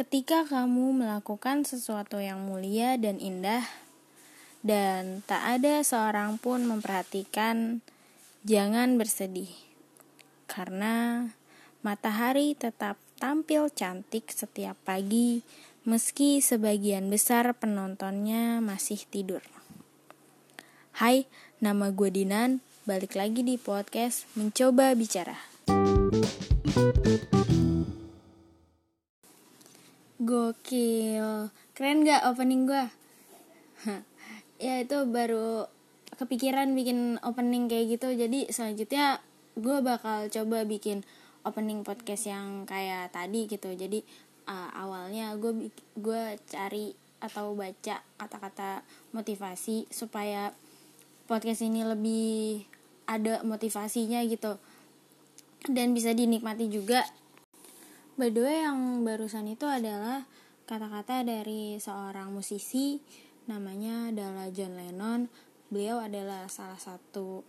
Ketika kamu melakukan sesuatu yang mulia dan indah, dan tak ada seorang pun memperhatikan, jangan bersedih, karena matahari tetap tampil cantik setiap pagi, meski sebagian besar penontonnya masih tidur. Hai, nama gue Dinan, balik lagi di podcast Mencoba Bicara. Gokil. Keren gak opening gue? ya itu baru kepikiran bikin opening kayak gitu. Jadi selanjutnya gue bakal coba bikin opening podcast yang kayak tadi gitu. Jadi uh, awalnya gue gue cari atau baca kata-kata motivasi supaya podcast ini lebih ada motivasinya gitu dan bisa dinikmati juga By the way, yang barusan itu adalah kata-kata dari seorang musisi namanya adalah John Lennon. Beliau adalah salah satu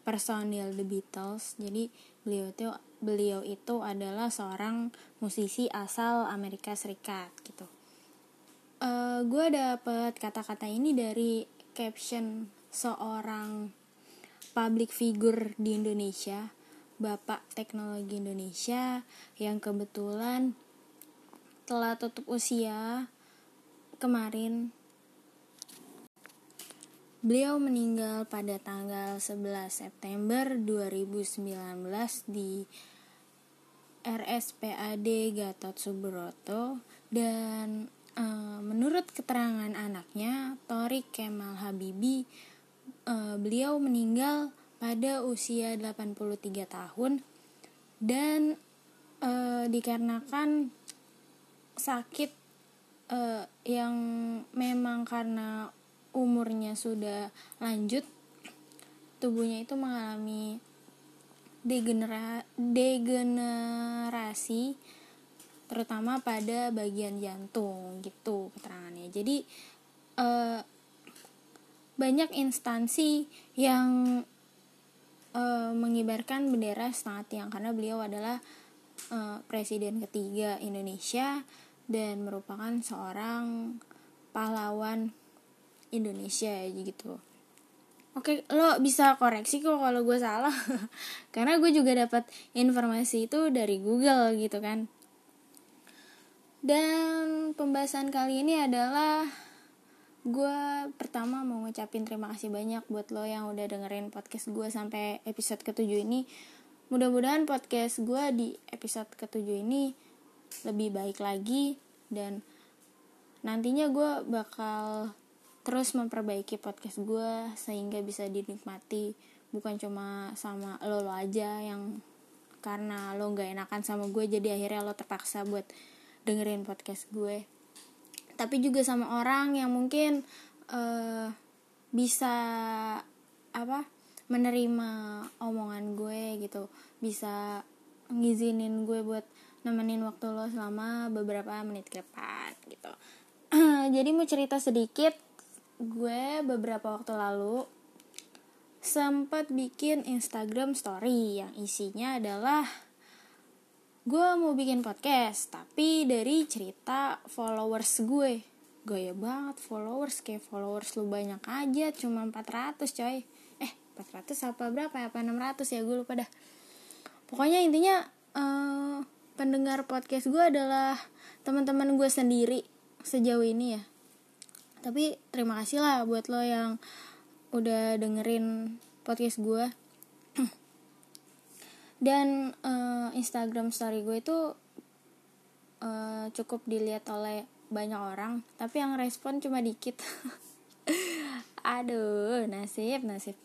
personil The Beatles. Jadi beliau itu beliau itu adalah seorang musisi asal Amerika Serikat gitu. Uh, gue dapet kata-kata ini dari caption seorang public figure di Indonesia Bapak Teknologi Indonesia yang kebetulan telah tutup usia kemarin. Beliau meninggal pada tanggal 11 September 2019 di RSPAD Gatot Subroto dan e, menurut keterangan anaknya Torik Kemal Habibi e, beliau meninggal pada usia 83 tahun dan e, dikarenakan sakit e, yang memang karena umurnya sudah lanjut tubuhnya itu mengalami degenera degenerasi terutama pada bagian jantung gitu keterangannya. Jadi e, banyak instansi yang uh, mengibarkan bendera setengah tiang karena beliau adalah uh, presiden ketiga Indonesia dan merupakan seorang pahlawan Indonesia gitu. Oke, lo bisa koreksi kok kalau gue salah, karena gue juga dapat informasi itu dari Google gitu kan. Dan pembahasan kali ini adalah gue pertama mau ngucapin terima kasih banyak buat lo yang udah dengerin podcast gue sampai episode ketujuh ini. Mudah-mudahan podcast gue di episode ketujuh ini lebih baik lagi dan nantinya gue bakal terus memperbaiki podcast gue sehingga bisa dinikmati. Bukan cuma sama lo lo aja yang karena lo nggak enakan sama gue jadi akhirnya lo terpaksa buat dengerin podcast gue tapi juga sama orang yang mungkin uh, bisa apa menerima omongan gue gitu. Bisa ngizinin gue buat nemenin waktu lo selama beberapa menit ke depan gitu. Jadi mau cerita sedikit gue beberapa waktu lalu sempat bikin Instagram story yang isinya adalah gue mau bikin podcast tapi dari cerita followers gue. Gaya banget followers kayak followers lu banyak aja cuma 400 coy. Eh 400 apa berapa ya? Apa 600 ya? Gue lupa dah. Pokoknya intinya uh, pendengar podcast gue adalah teman-teman gue sendiri sejauh ini ya. Tapi terima kasih lah buat lo yang udah dengerin podcast gue dan uh, Instagram story gue itu uh, cukup dilihat oleh banyak orang tapi yang respon cuma dikit. Aduh nasib nasib.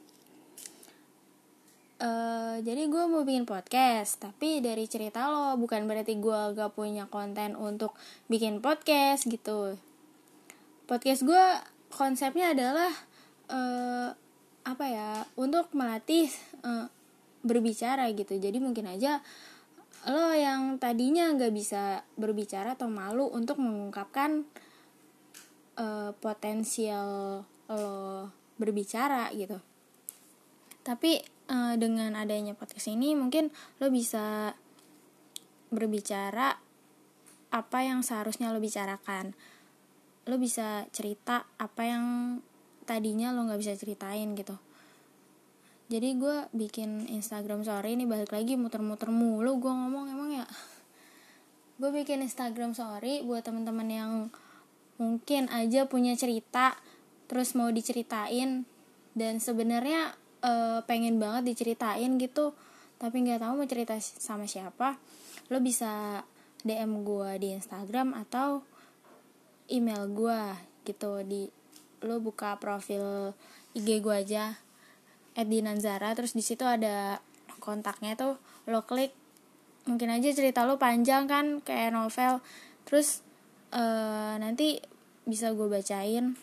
Uh, jadi gue mau bikin podcast tapi dari cerita lo bukan berarti gue gak punya konten untuk bikin podcast gitu. Podcast gue konsepnya adalah uh, apa ya untuk melatih uh, berbicara gitu. Jadi mungkin aja lo yang tadinya nggak bisa berbicara atau malu untuk mengungkapkan uh, potensial lo berbicara gitu. Tapi uh, dengan adanya podcast ini mungkin lo bisa berbicara apa yang seharusnya lo bicarakan. Lo bisa cerita apa yang tadinya lo nggak bisa ceritain gitu jadi gue bikin Instagram story ini balik lagi muter-muter mulu gue ngomong emang ya? Gue bikin Instagram story buat teman-teman yang mungkin aja punya cerita terus mau diceritain dan sebenarnya e, pengen banget diceritain gitu tapi nggak tahu mau cerita sama siapa. Lo bisa DM gue di Instagram atau email gue gitu di lo buka profil IG gue aja Edinanzara terus di situ ada kontaknya tuh lo klik mungkin aja cerita lo panjang kan kayak novel. Terus uh, nanti bisa gue bacain.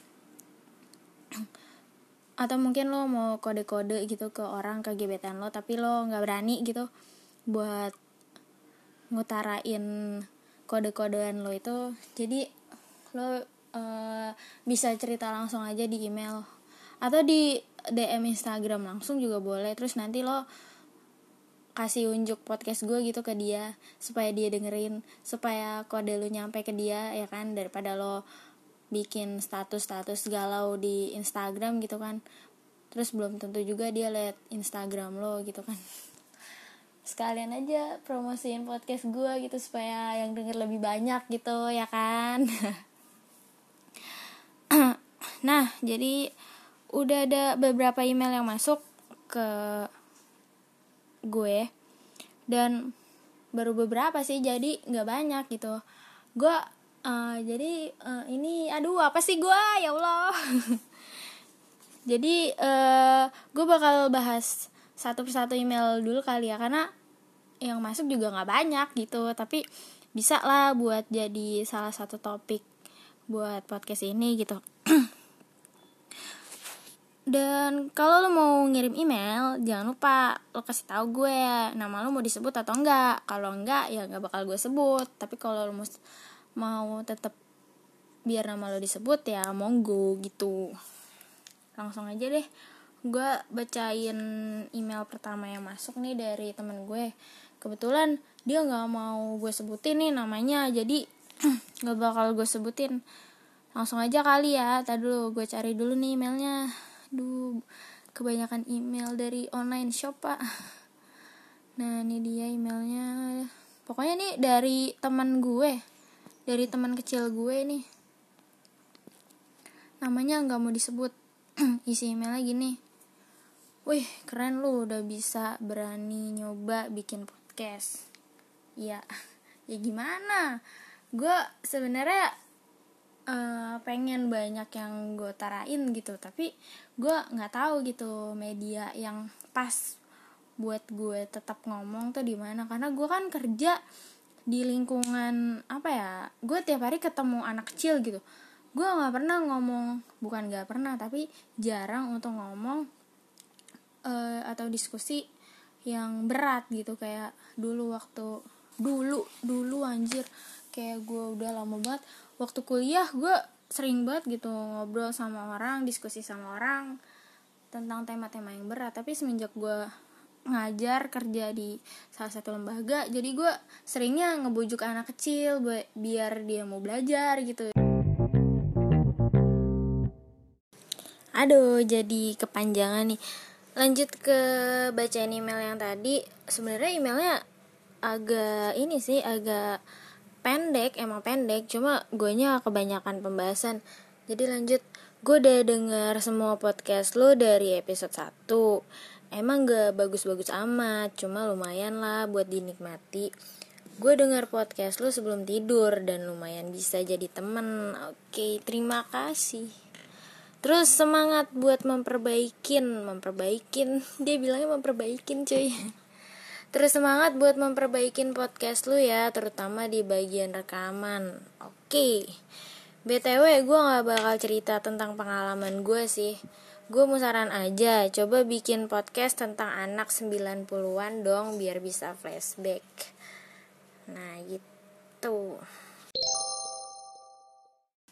Atau mungkin lo mau kode-kode gitu ke orang ke gebetan lo tapi lo nggak berani gitu buat ngutarain kode-kodean lo itu. Jadi lo uh, bisa cerita langsung aja di email. Atau di DM Instagram langsung juga boleh. Terus nanti lo kasih unjuk podcast gue gitu ke dia supaya dia dengerin supaya kode lo nyampe ke dia ya kan? Daripada lo bikin status-status galau di Instagram gitu kan. Terus belum tentu juga dia liat Instagram lo gitu kan. Sekalian aja promosiin podcast gue gitu supaya yang denger lebih banyak gitu ya kan? Nah jadi udah ada beberapa email yang masuk ke gue. Dan baru beberapa sih jadi nggak banyak gitu. Gue uh, jadi uh, ini aduh apa sih gue ya allah. Jadi uh, gue bakal bahas satu persatu email dulu kali ya karena yang masuk juga nggak banyak gitu. Tapi bisa lah buat jadi salah satu topik buat podcast ini gitu dan kalau lo mau ngirim email jangan lupa lo kasih tahu gue nama lo mau disebut atau enggak. Kalau enggak ya nggak bakal gue sebut. Tapi kalau lo mau mau tetap biar nama lo disebut ya monggo gitu. Langsung aja deh. Gue bacain email pertama yang masuk nih dari temen gue. Kebetulan dia nggak mau gue sebutin nih namanya jadi nggak bakal gue sebutin. Langsung aja kali ya. Tadi dulu gue cari dulu nih emailnya Duh, kebanyakan email dari online shop pak. Nah ini dia emailnya. Pokoknya nih dari teman gue dari teman kecil gue nih namanya nggak mau disebut. Isi emailnya gini. Wih keren lu udah bisa berani nyoba bikin podcast. Ya ya gimana? Gue sebenarnya uh, pengen banyak yang gue tarain gitu tapi gue nggak tahu gitu media yang pas buat gue tetap ngomong tuh di mana. Karena gue kan kerja di lingkungan apa ya gue tiap hari ketemu anak kecil gitu. Gue nggak pernah ngomong bukan nggak pernah tapi jarang untuk ngomong uh, atau diskusi yang berat gitu. Kayak dulu waktu dulu dulu anjir kayak gue udah lama banget waktu kuliah gue sering banget gitu ngobrol sama orang diskusi sama orang tentang tema-tema yang berat. Tapi semenjak gue ngajar kerja di salah satu lembaga jadi gue seringnya ngebujuk anak kecil biar dia mau belajar gitu. Aduh jadi kepanjangan nih. Lanjut ke bacaan email yang tadi. Sebenarnya emailnya agak ini sih agak pendek emang pendek cuma gue nya kebanyakan pembahasan. Jadi lanjut gue udah denger semua podcast lo dari episode 1 emang gak bagus-bagus amat cuma lumayan lah buat dinikmati. Gue denger podcast lo sebelum tidur dan lumayan bisa jadi temen. Oke terima kasih. Terus semangat buat memperbaikin memperbaikin. Dia bilangnya memperbaikin cuy Terus semangat buat memperbaikin podcast lu ya, terutama di bagian rekaman. Oke. BTW gue gak bakal cerita tentang pengalaman gue sih. Gue mau saran aja, coba bikin podcast tentang anak 90-an dong biar bisa flashback. Nah gitu.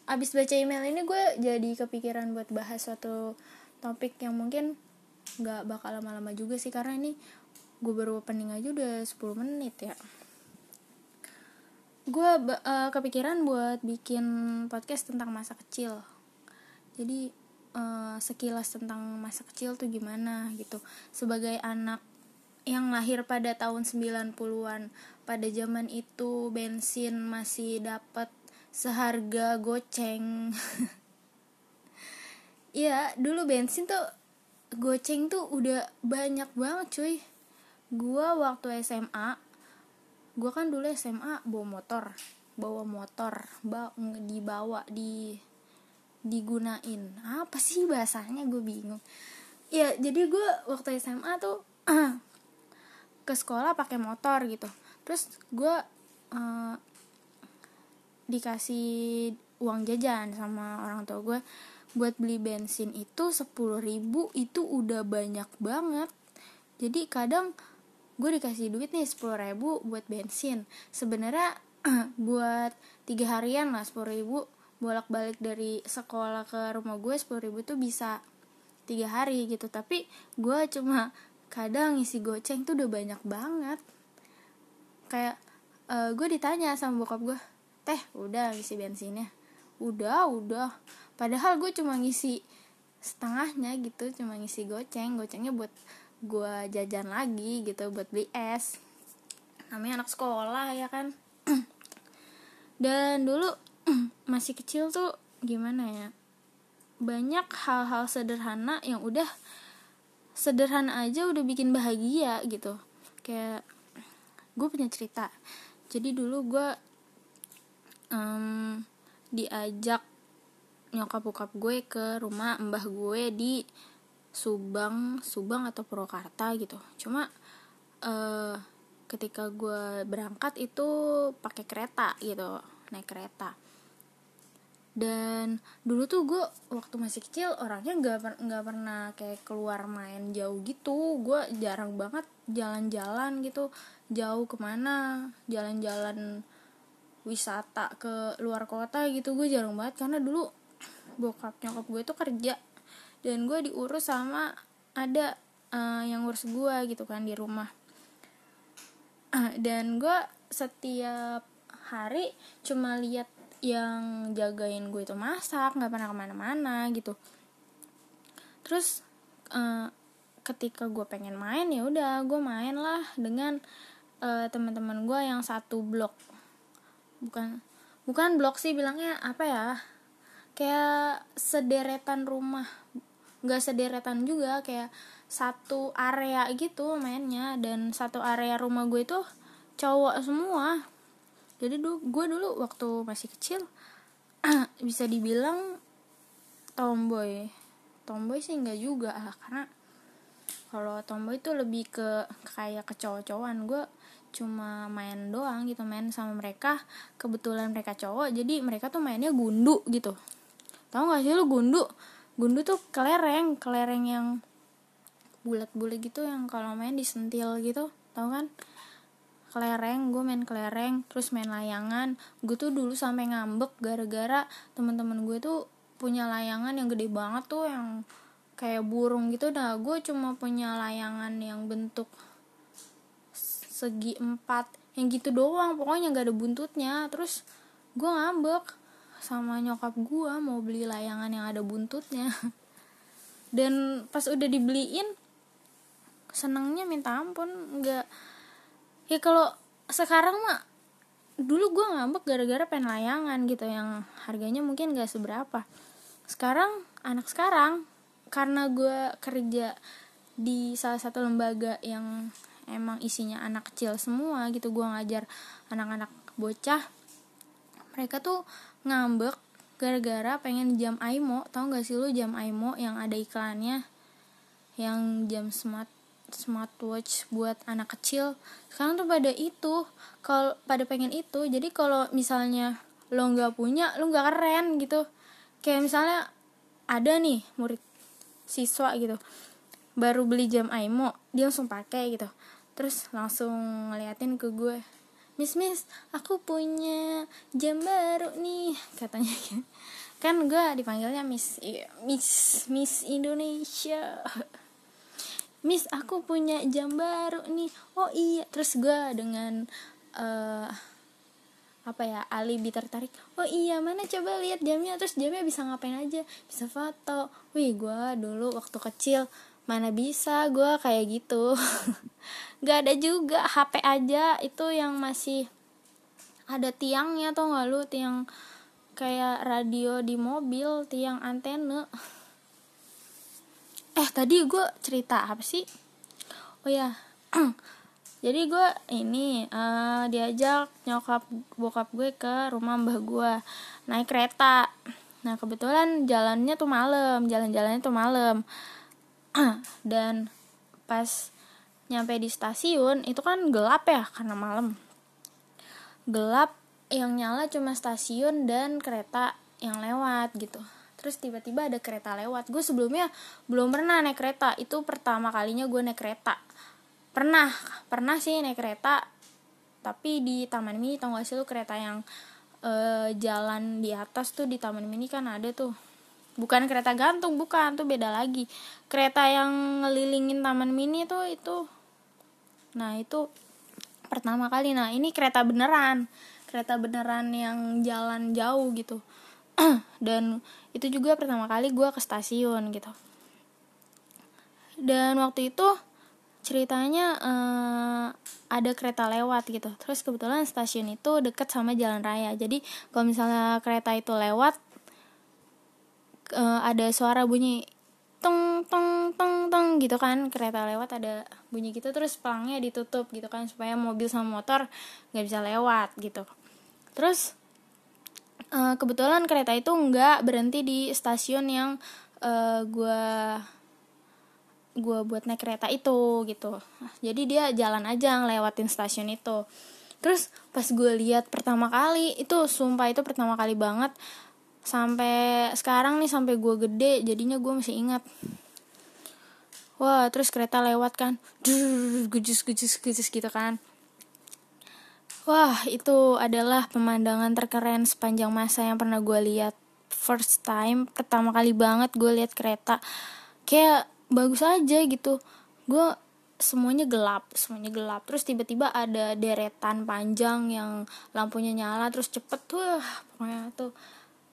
Abis baca email ini gue jadi kepikiran buat bahas suatu topik yang mungkin gak bakal lama-lama juga sih karena ini gue baru opening aja udah 10 menit ya. Gue uh, kepikiran buat bikin podcast tentang masa kecil. Jadi uh, sekilas tentang masa kecil tuh gimana gitu. Sebagai anak yang lahir pada tahun 90-an pada zaman itu bensin masih dapat seharga goceng. Iya, dulu bensin tuh goceng tuh udah banyak banget cuy. Gua waktu SMA gue kan dulu SMA bawa motor bawa motor bawa dibawa di digunain. Apa sih bahasanya? Gue bingung. Ya jadi gue waktu SMA tuh ke sekolah pakai motor gitu. Terus gue uh, dikasih uang jajan sama orang tua gue buat beli bensin itu sepuluh ribu itu udah banyak banget. Jadi kadang gue dikasih duit nih sepuluh ribu buat bensin. Sebenarnya buat tiga harian lah sepuluh ribu. Bolak balik dari sekolah ke rumah gue sepuluh ribu tuh bisa tiga hari gitu. Tapi gue cuma kadang isi goceng tuh udah banyak banget. Kayak uh, gue ditanya sama bokap gue teh udah isi bensinnya? Udah udah. Padahal gue cuma ngisi setengahnya gitu cuma ngisi goceng. Gocengnya buat gue jajan lagi gitu buat beli es. Namanya anak sekolah ya kan? Dan dulu masih kecil tuh gimana ya? Banyak hal-hal sederhana yang udah sederhana aja udah bikin bahagia gitu. Kayak gue punya cerita. Jadi dulu gue um, diajak nyokap bokap gue ke rumah mbah gue di Subang Subang atau Purwakarta gitu. Cuma uh, ketika gue berangkat itu pakai kereta gitu naik kereta. Dan dulu tuh gue waktu masih kecil orangnya nggak nggak pernah kayak keluar main jauh gitu. Gue jarang banget jalan-jalan gitu. Jauh ke mana jalan-jalan wisata ke luar kota gitu. Gue jarang banget karena dulu bokap nyokap gue tuh kerja dan gue diurus sama ada uh, yang ngurus gue gitu kan di rumah. Uh, dan gue setiap hari cuma lihat yang jagain gue itu masak nggak pernah ke mana-mana gitu. Terus uh, ketika gue pengen main ya udah gue main lah dengan uh, teman-teman gue yang satu blok. Bukan bukan blok sih bilangnya apa ya? Kayak sederetan rumah nggak sederetan juga kayak satu area gitu mainnya dan satu area rumah gue itu cowok semua. Jadi dulu gue dulu waktu masih kecil bisa dibilang tomboy. Tomboy sih nggak juga lah karena kalau tomboy itu lebih ke kayak ke cowok-cowokan. Gue cuma main doang gitu main sama mereka. Kebetulan mereka cowok jadi mereka tuh mainnya gundu gitu. Tau gak sih lu gundu gundu tuh kelereng kelereng yang bulat-bulat gitu yang kalau main disentil gitu tau kan? Kelereng gue main kelereng terus main layangan. Gue tuh dulu sampai ngambek gara-gara teman-teman gue tuh punya layangan yang gede banget tuh yang kayak burung gitu. Nah gue cuma punya layangan yang bentuk segi empat yang gitu doang. Pokoknya gak ada buntutnya. Terus gue ngambek sama nyokap gue mau beli layangan yang ada buntutnya. Dan pas udah dibeliin senangnya minta ampun nggak. Ya kalau sekarang mah dulu gue ngambek gara-gara pengen layangan gitu yang harganya mungkin gak seberapa. Sekarang anak sekarang karena gue kerja di salah satu lembaga yang emang isinya anak kecil semua gitu gue ngajar anak-anak bocah mereka tuh ngambek gara-gara pengen jam Aimo. Tau gak sih lu jam Aimo yang ada iklannya? Yang jam smart smartwatch buat anak kecil. Sekarang tuh pada itu. Kalau pada pengen itu. Jadi kalau misalnya lo nggak punya lo nggak keren gitu. Kayak misalnya ada nih murid siswa gitu. Baru beli jam Aimo dia langsung pakai gitu. Terus langsung ngeliatin ke gue Miss Miss aku punya jam baru nih katanya kan. Gue dipanggilnya Miss Miss Miss Indonesia. Miss aku punya jam baru nih. Oh iya terus gue dengan uh, apa ya alibi tertarik. Oh iya mana coba lihat jamnya terus jamnya bisa ngapain aja? Bisa foto. Wih gue dulu waktu kecil mana bisa gue kayak gitu. Nggak ada juga HP aja itu yang masih ada tiangnya atau nggak lu? Tiang kayak radio di mobil tiang antena eh tadi gue cerita apa sih? Oh ya jadi gue ini uh, diajak nyokap bokap gue ke rumah mbah gue naik kereta. Nah kebetulan jalannya tuh malam jalan-jalannya tuh malam dan pas nyampe di stasiun itu kan gelap ya karena malam. Gelap yang nyala cuma stasiun dan kereta yang lewat gitu. Terus tiba-tiba ada kereta lewat. Gue sebelumnya belum pernah naik kereta. Itu pertama kalinya gue naik kereta. Pernah pernah sih naik kereta tapi di taman mini tau gak sih lu kereta yang uh, jalan di atas tuh di taman mini kan ada tuh bukan kereta gantung bukan. Tuh beda lagi. Kereta yang ngelilingin taman mini tuh itu nah itu pertama kali. Nah ini kereta beneran. Kereta beneran yang jalan jauh gitu. Dan itu juga pertama kali gue ke stasiun gitu. Dan waktu itu ceritanya uh, ada kereta lewat gitu. Terus kebetulan stasiun itu deket sama jalan raya. Jadi kalau misalnya kereta itu lewat uh, ada suara bunyi teng teng teng teng gitu kan. Kereta lewat ada bunyi gitu terus pelangnya ditutup gitu kan supaya mobil sama motor nggak bisa lewat gitu. Terus uh, kebetulan kereta itu nggak berhenti di stasiun yang uh, gue gue buat naik kereta itu gitu. Jadi dia jalan aja ngelewatin stasiun itu. Terus pas gue lihat pertama kali itu sumpah itu pertama kali banget sampai sekarang nih sampai gue gede jadinya gue masih ingat. Wah terus kereta lewat kan. Gujus gujus gujus gitu kan. Wah itu adalah pemandangan terkeren sepanjang masa yang pernah gue lihat. First time pertama kali banget gue lihat kereta. Kayak bagus aja gitu. Gue semuanya gelap semuanya gelap. Terus tiba-tiba ada deretan panjang yang lampunya nyala terus cepet. Tuh pokoknya tuh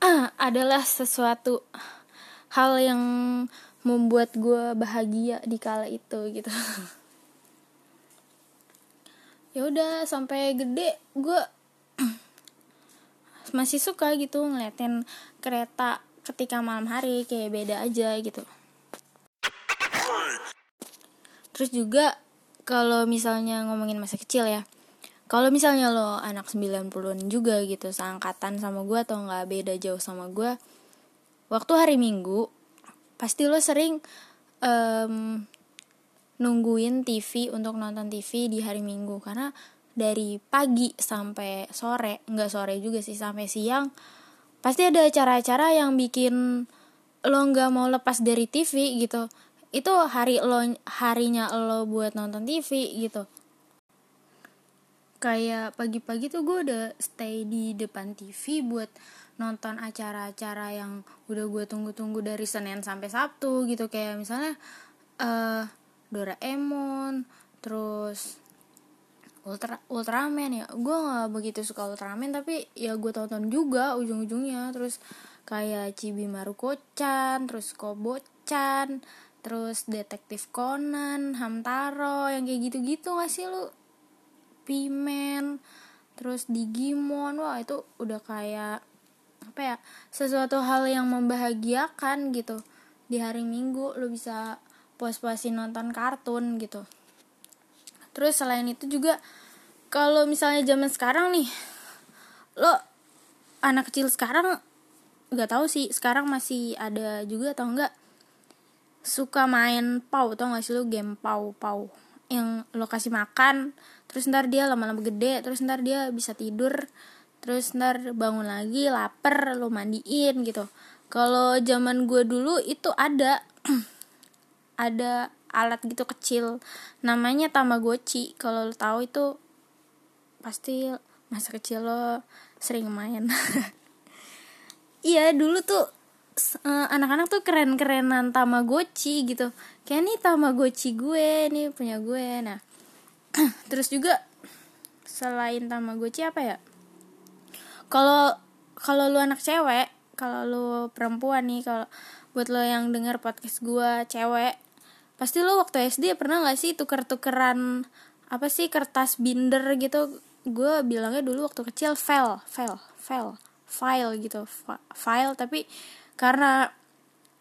ah, adalah sesuatu hal yang membuat gue bahagia di kala itu gitu. Ya udah sampai gede gue masih suka gitu ngeliatin kereta ketika malam hari kayak beda aja gitu. Terus juga kalau misalnya ngomongin masa kecil ya kalau misalnya lo anak 90-an juga gitu seangkatan sama gue atau nggak beda jauh sama gue waktu hari minggu pasti lo sering um, nungguin TV untuk nonton TV di hari minggu. Karena dari pagi sampai sore nggak sore juga sih sampai siang pasti ada acara-acara yang bikin lo nggak mau lepas dari TV gitu. Itu hari lo harinya lo buat nonton TV gitu kayak pagi-pagi tuh gue udah stay di depan TV buat nonton acara-acara yang udah gue tunggu-tunggu dari Senin sampai Sabtu gitu. Kayak misalnya uh, Doraemon terus Ultra Ultraman ya. Gue nggak begitu suka Ultraman tapi ya gue tonton juga ujung-ujungnya. Terus kayak Chibi Maruko-chan terus Kobo-chan terus detektif Conan Hamtaro yang kayak gitu-gitu gak sih lu Pimen terus Digimon wah itu udah kayak apa ya sesuatu hal yang membahagiakan gitu. Di hari Minggu lu bisa puas-puasin nonton kartun gitu. Terus selain itu juga kalau misalnya zaman sekarang nih lo anak kecil sekarang nggak tahu sih sekarang masih ada juga atau enggak suka main pau tau gak sih lu game pau pau yang lo kasih makan terus ntar dia lama-lama gede terus ntar dia bisa tidur terus ntar bangun lagi lapar lo mandiin gitu. Kalau zaman gue dulu itu ada ada alat gitu kecil namanya tamagotchi. Kalau lo tahu itu pasti masa kecil lo sering main. Iya dulu tuh uh, anak-anak tuh keren-kerenan tamagotchi gitu kayak nih tamagotchi gue nih punya gue. Nah terus juga selain tamagotchi apa ya? Kalau kalau lu anak cewek kalau lu perempuan nih kalau buat lo yang denger podcast gue cewek pasti lo waktu SD pernah gak sih tuker-tukeran apa sih kertas binder gitu? Gue bilangnya dulu waktu kecil file file file file gitu. File tapi karena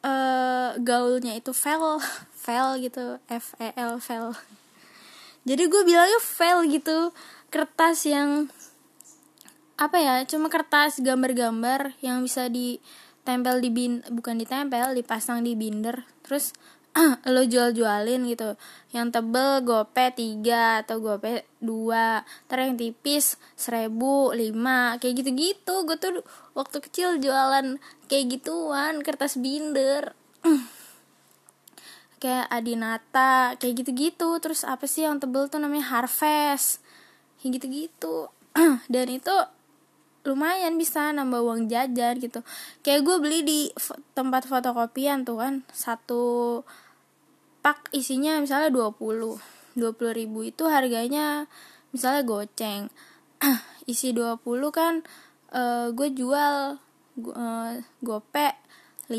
uh, gaulnya itu file file gitu. F e l file jadi gue bilangnya file gitu. Kertas yang apa ya cuma kertas gambar-gambar yang bisa ditempel di bin bukan ditempel dipasang di binder. Terus lo jual-jualin gitu. Yang tebel gope tiga atau gope dua. Ter yang tipis seribu lima. Kayak gitu-gitu. Gue tuh waktu kecil jualan kayak gituan kertas binder kayak Adinata kayak gitu-gitu. Terus apa sih yang tebel tuh namanya? Harvest. Kayak gitu-gitu. Dan itu lumayan bisa nambah uang jajan gitu. Kayak gue beli di tempat fotokopian tuh kan satu pak isinya misalnya 20 20 ribu itu harganya misalnya goceng. Isi 20 kan uh, gue jual uh, gope 5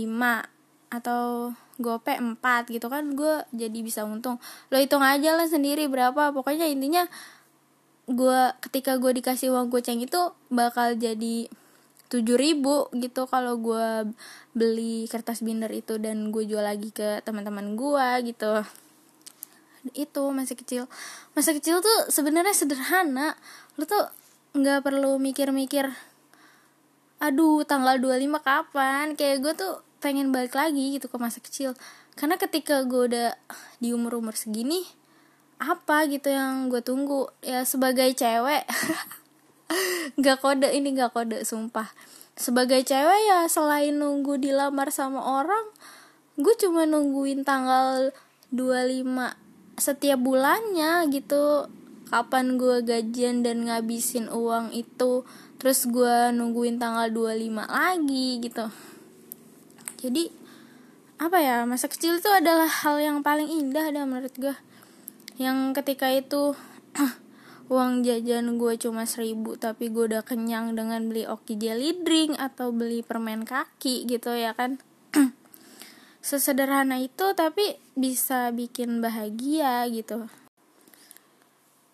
atau gope 4 gitu kan gue jadi bisa untung. Lo hitung aja lah sendiri berapa pokoknya intinya gue ketika gue dikasih uang goceng itu bakal jadi tujuh ribu gitu kalau gue beli kertas binder itu dan gue jual lagi ke teman-teman gue gitu. Itu masih kecil. Masa kecil tuh sebenarnya sederhana. Lo tuh nggak perlu mikir-mikir aduh tanggal 25 kapan? Kayak gue tuh pengen balik lagi gitu ke masa kecil. Karena ketika gue udah di umur-umur segini apa gitu yang gue tunggu? Ya sebagai cewek gak kode ini gak kode sumpah. Sebagai cewek ya selain nunggu dilamar sama orang gue cuma nungguin tanggal 25 setiap bulannya gitu. Kapan gue gajian dan ngabisin uang itu terus gue nungguin tanggal 25 lagi gitu jadi apa ya masa kecil itu adalah hal yang paling indah dah menurut gue yang ketika itu uang jajan gue cuma seribu tapi gue udah kenyang dengan beli oki jelly drink atau beli permen kaki gitu ya kan? Sesederhana itu tapi bisa bikin bahagia gitu.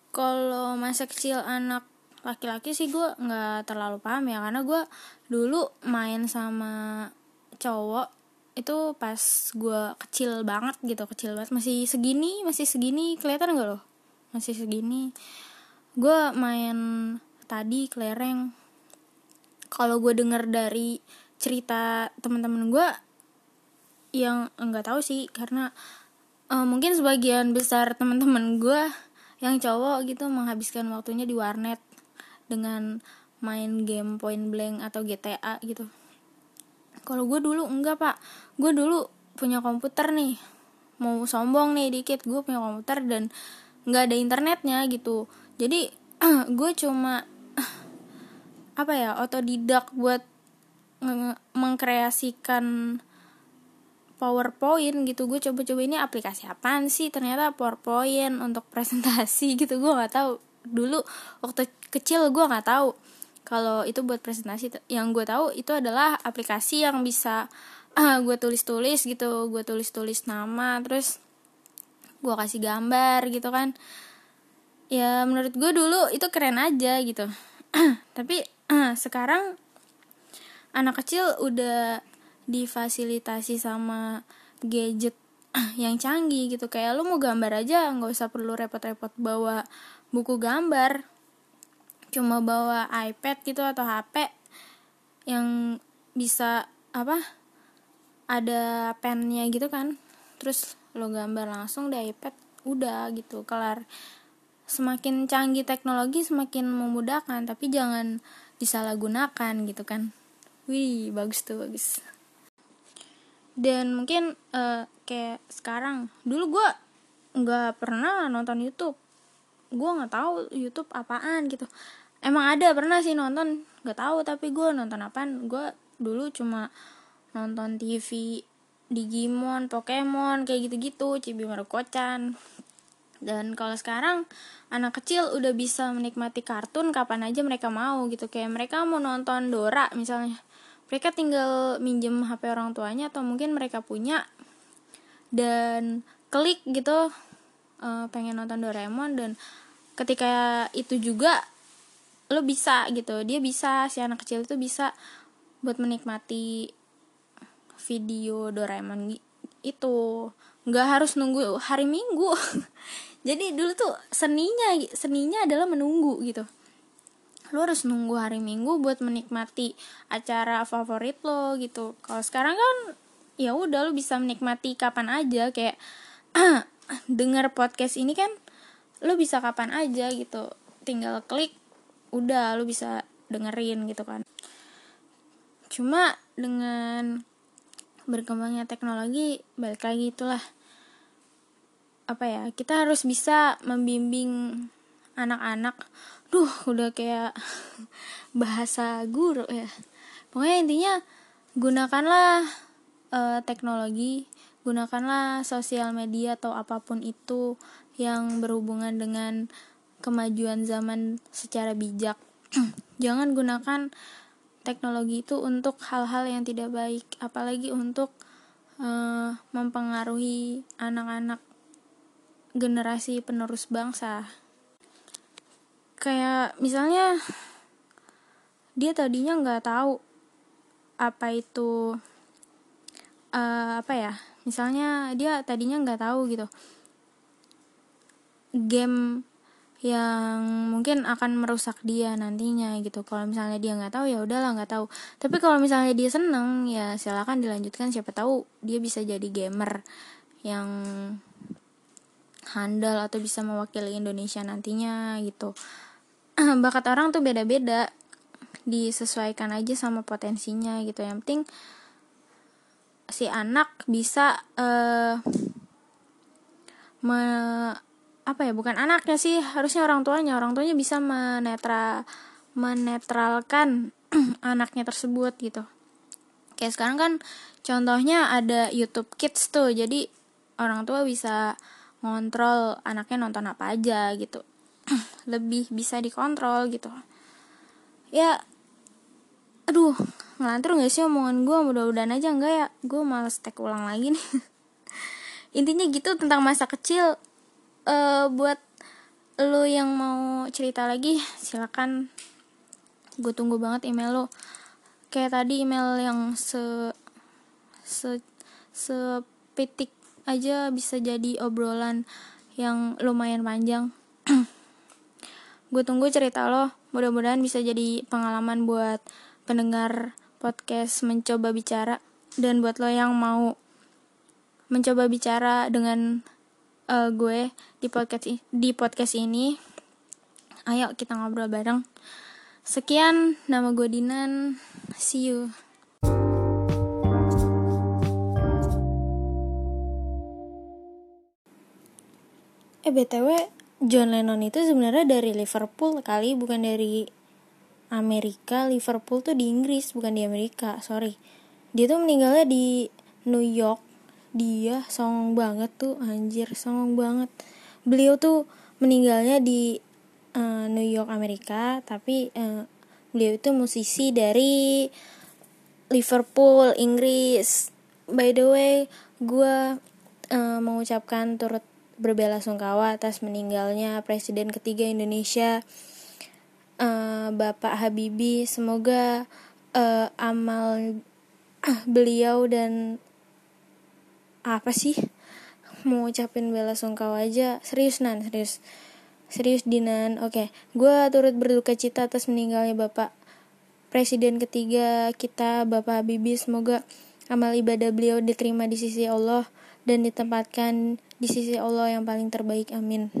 Kalau masa kecil anak laki-laki sih gue nggak terlalu paham ya karena gue dulu main sama cowok itu pas gue kecil banget gitu kecil banget. Masih segini masih segini kelihatan gak loh masih segini. Gue main tadi kelereng. Kalau gue denger dari cerita teman-teman gue yang enggak tahu sih karena uh, mungkin sebagian besar teman-teman gue yang cowok gitu menghabiskan waktunya di warnet dengan main game point blank atau GTA gitu kalau gue dulu enggak pak. Gue dulu punya komputer nih. Mau sombong nih dikit gue punya komputer dan nggak ada internetnya gitu. Jadi gue cuma apa ya otodidak buat mengkreasikan PowerPoint gitu. Gue coba-coba ini aplikasi apaan sih? Ternyata PowerPoint untuk presentasi gitu. Gue nggak tahu. Dulu waktu kecil gue nggak tahu kalau itu buat presentasi yang gue tahu itu adalah aplikasi yang bisa uh, gue tulis-tulis gitu. Gue tulis-tulis nama terus gue kasih gambar gitu kan. Ya menurut gue dulu itu keren aja gitu. Tapi uh, sekarang anak kecil udah difasilitasi sama gadget yang canggih gitu. Kayak lu mau gambar aja nggak usah perlu repot-repot bawa buku gambar cuma bawa iPad gitu atau HP yang bisa apa ada pennya gitu kan. Terus lo gambar langsung di iPad udah gitu. Kelar. Semakin canggih teknologi semakin memudahkan tapi jangan disalahgunakan gitu kan. Wih bagus tuh bagus. Dan mungkin uh, kayak sekarang dulu gue nggak pernah nonton YouTube. Gue nggak tahu YouTube apaan gitu emang ada pernah sih nonton. Nggak tahu tapi gue nonton apaan? Gue dulu cuma nonton TV Digimon, Pokemon kayak gitu-gitu, Cibi Marukocan dan kalau sekarang anak kecil udah bisa menikmati kartun kapan aja mereka mau gitu. Kayak mereka mau nonton Dora misalnya. Mereka tinggal minjem HP orang tuanya atau mungkin mereka punya. Dan klik gitu uh, pengen nonton Doraemon. Dan ketika itu juga lo bisa gitu. Dia bisa si anak kecil itu bisa buat menikmati video Doraemon itu. Nggak harus nunggu hari Minggu. Jadi dulu tuh seninya seninya adalah menunggu gitu. Lu harus nunggu hari Minggu buat menikmati acara favorit lo gitu. Kalau sekarang kan ya udah lu bisa menikmati kapan aja. Kayak dengar podcast ini kan lu bisa kapan aja gitu. Tinggal klik udah lu bisa dengerin gitu kan. Cuma dengan berkembangnya teknologi balik lagi itulah. Apa ya kita harus bisa membimbing anak-anak. Duh udah kayak bahasa guru ya. Pokoknya intinya gunakanlah uh, teknologi gunakanlah sosial media atau apa pun itu yang berhubungan dengan kemajuan zaman secara bijak. Jangan gunakan teknologi itu untuk hal-hal yang tidak baik apalagi untuk uh, mempengaruhi anak-anak generasi penerus bangsa. Kayak misalnya dia tadinya nggak tahu apa itu uh, apa ya misalnya dia tadinya nggak tahu gitu game yang mungkin akan merusak dia nantinya gitu. Kalau misalnya dia nggak tahu ya udahlah nggak tahu. Tapi kalau misalnya dia seneng ya silakan dilanjutkan. Siapa tahu dia bisa jadi gamer yang handal atau bisa mewakili Indonesia nantinya gitu. Bakat orang tuh beda-beda. Disesuaikan aja sama potensinya gitu. Yang penting si anak bisa uh, apa ya bukan anaknya sih harusnya orang tuanya. Orang tuanya bisa menetra menetralkan anaknya tersebut gitu. Kayak sekarang kan contohnya ada YouTube Kids tuh jadi orang tua bisa ngontrol anaknya nonton apa aja gitu. Lebih bisa dikontrol gitu. Ya aduh ngelantur gak sih omongan gue mudah-mudahan aja enggak ya. Gue males tag ulang lagi nih. Intinya gitu tentang masa kecil uh, buat lo yang mau cerita lagi silakan. Gue tunggu banget email lo kayak tadi email yang se se sepitik aja bisa jadi obrolan yang lumayan panjang. Gue tunggu cerita lo. Mudah-mudahan bisa jadi pengalaman buat pendengar podcast mencoba bicara. Dan buat lo yang mau mencoba bicara dengan uh, gue di podcast di podcast ini. Ayo kita ngobrol bareng. Sekian nama gue Dinan. See you. Eh BTW John Lennon itu sebenarnya dari Liverpool kali bukan dari Amerika. Liverpool tuh di Inggris bukan di Amerika sorry. Dia tuh meninggalnya di New York dia songong banget tuh anjir songong banget beliau tuh meninggalnya di uh, New York Amerika tapi uh, beliau itu musisi dari Liverpool Inggris by the way gue uh, mengucapkan turut berbela sungkawa atas meninggalnya Presiden ketiga Indonesia uh, Bapak Habibie. Semoga uh, amal beliau dan apa sih mau ucapin bela sungkawa aja serius nan serius serius dinan oke okay. gue turut berduka cita atas meninggalnya bapak presiden ketiga kita bapak Habibie semoga amal ibadah beliau diterima di sisi Allah dan ditempatkan di sisi Allah yang paling terbaik. Amin.